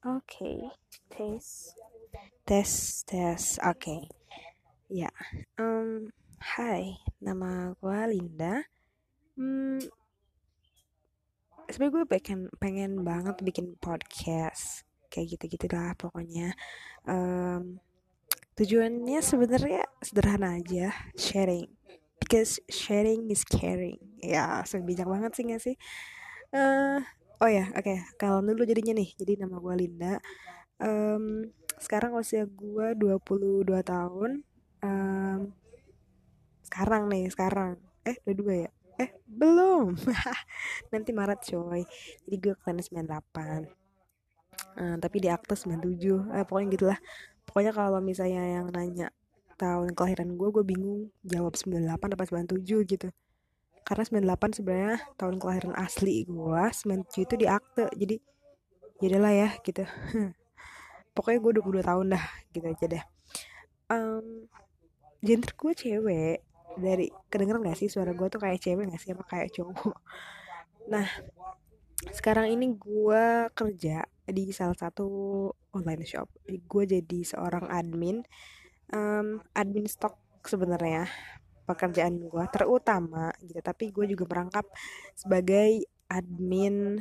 Oke, tes, tes, tes. Oke, ya. Um, hai, nama gue Linda. Hmm, sebenarnya gue pengen pengen banget bikin podcast kayak gitu-gitu lah pokoknya. Um, tujuannya sebenarnya sederhana aja, sharing. Because sharing is caring. Ya, sebijak banget sih gak sih? Uh, oh ya oke. Okay. kalau dulu jadinya nih jadi nama gue Linda. Um, sekarang usia gue 22 tahun. Um, sekarang nih sekarang. Eh 22 ya? Eh belum. Nanti Maret coy. Jadi gue kelas 98 uh, tapi di akte 97 eh, pokoknya gitulah pokoknya kalau misalnya yang nanya tahun kelahiran gue gue bingung. Jawab 98 apa 97 gitu karena 98 sebenarnya tahun kelahiran asli gue 97 itu di akte. Jadi jadilah ya gitu. Pokoknya gue 22 tahun dah gitu aja deh. Um, gender gue cewek. Dari kedengeran gak sih suara gue tuh kayak cewek gak sih? Apa kayak cowok? Nah sekarang ini gue kerja di salah satu online shop. Gue jadi seorang admin. Um, admin stok sebenarnya pekerjaan gue terutama gitu tapi gue juga merangkap sebagai admin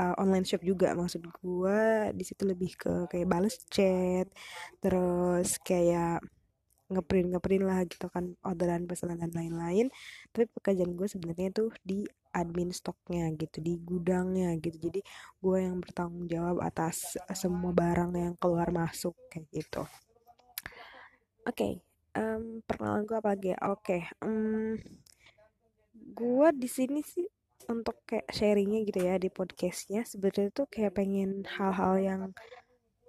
uh, online shop juga. Maksud gue di situ lebih ke kayak balas chat terus kayak ngeprint ngeprint lah gitu kan orderan pesanan dan lain-lain. Tapi pekerjaan gue sebenarnya tuh di admin stoknya gitu di gudangnya gitu. Jadi gue yang bertanggung jawab atas semua barang yang keluar masuk kayak gitu. Oke okay, um, perkenalan gue apa lagi ya oke okay. um, gue di sini sih untuk kayak sharingnya gitu ya di podcastnya sebenarnya tuh kayak pengen hal-hal yang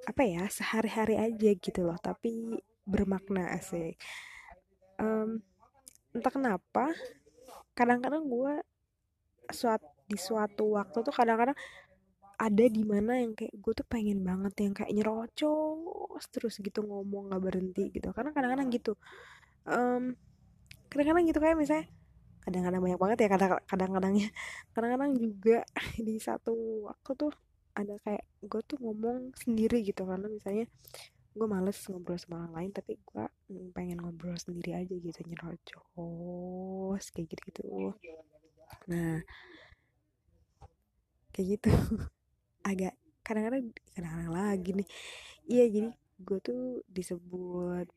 apa ya sehari-hari aja gitu loh tapi bermakna asik um, entah kenapa kadang-kadang gue suat di suatu waktu tuh kadang-kadang ada di mana yang kayak gue tuh pengen banget yang kayak nyerocos terus gitu ngomong nggak berhenti gitu. Karena kadang-kadang gitu um, kadang-kadang gitu kayak misalnya kadang-kadang banyak banget ya kadang-kadangnya. Kadang-kadang juga di satu waktu tuh ada kayak gue tuh ngomong sendiri gitu. Karena misalnya gue males ngobrol sama orang lain tapi gue pengen ngobrol sendiri aja gitu nyerocos kayak gitu gitu nah kayak gitu agak kadang-kadang kadang-kadang lagi nih. iya jadi gue tuh disebut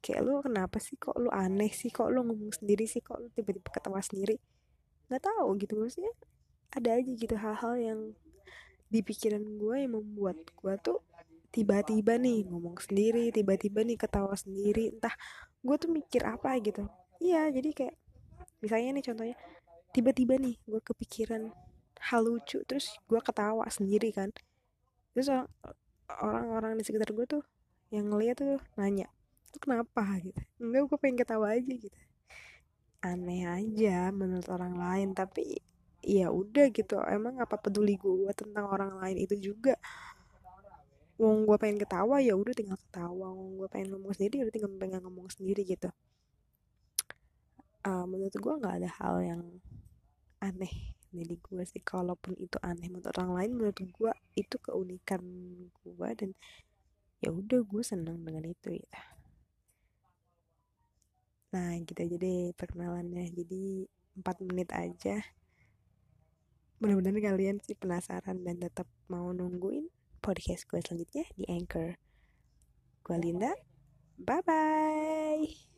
kayak lu kenapa sih kok lu aneh sih? Kok lu ngomong sendiri sih? Kok lu tiba-tiba ketawa sendiri? Nggak tahu gitu maksudnya ada aja gitu hal-hal yang di pikiran gue yang membuat gue tuh tiba-tiba nih ngomong sendiri tiba-tiba nih ketawa sendiri. Entah gue tuh mikir apa gitu. Iya jadi kayak misalnya nih contohnya tiba-tiba nih gue kepikiran hal lucu terus gue ketawa sendiri kan. Terus orang-orang di sekitar gue tuh yang ngeliat tuh nanya itu kenapa? gitu. Enggak gue pengen ketawa aja gitu. Aneh aja menurut orang lain tapi ya udah gitu. Emang apa peduli gue tentang orang lain itu juga. Wong gue pengen ketawa ya udah tinggal ketawa. Wong gue pengen ngomong sendiri ya udah tinggal pengen ngomong sendiri gitu. Uh, menurut gue nggak ada hal yang aneh jadi gue sih. Kalaupun itu aneh menurut orang lain menurut gue itu keunikan gue dan ya udah gue seneng dengan itu ya. Nah gitu aja deh perkenalannya. Jadi 4 menit aja. Mudah-mudahan kalian sih penasaran dan tetap mau nungguin podcast gue selanjutnya di Anchor. Gue Linda. Bye bye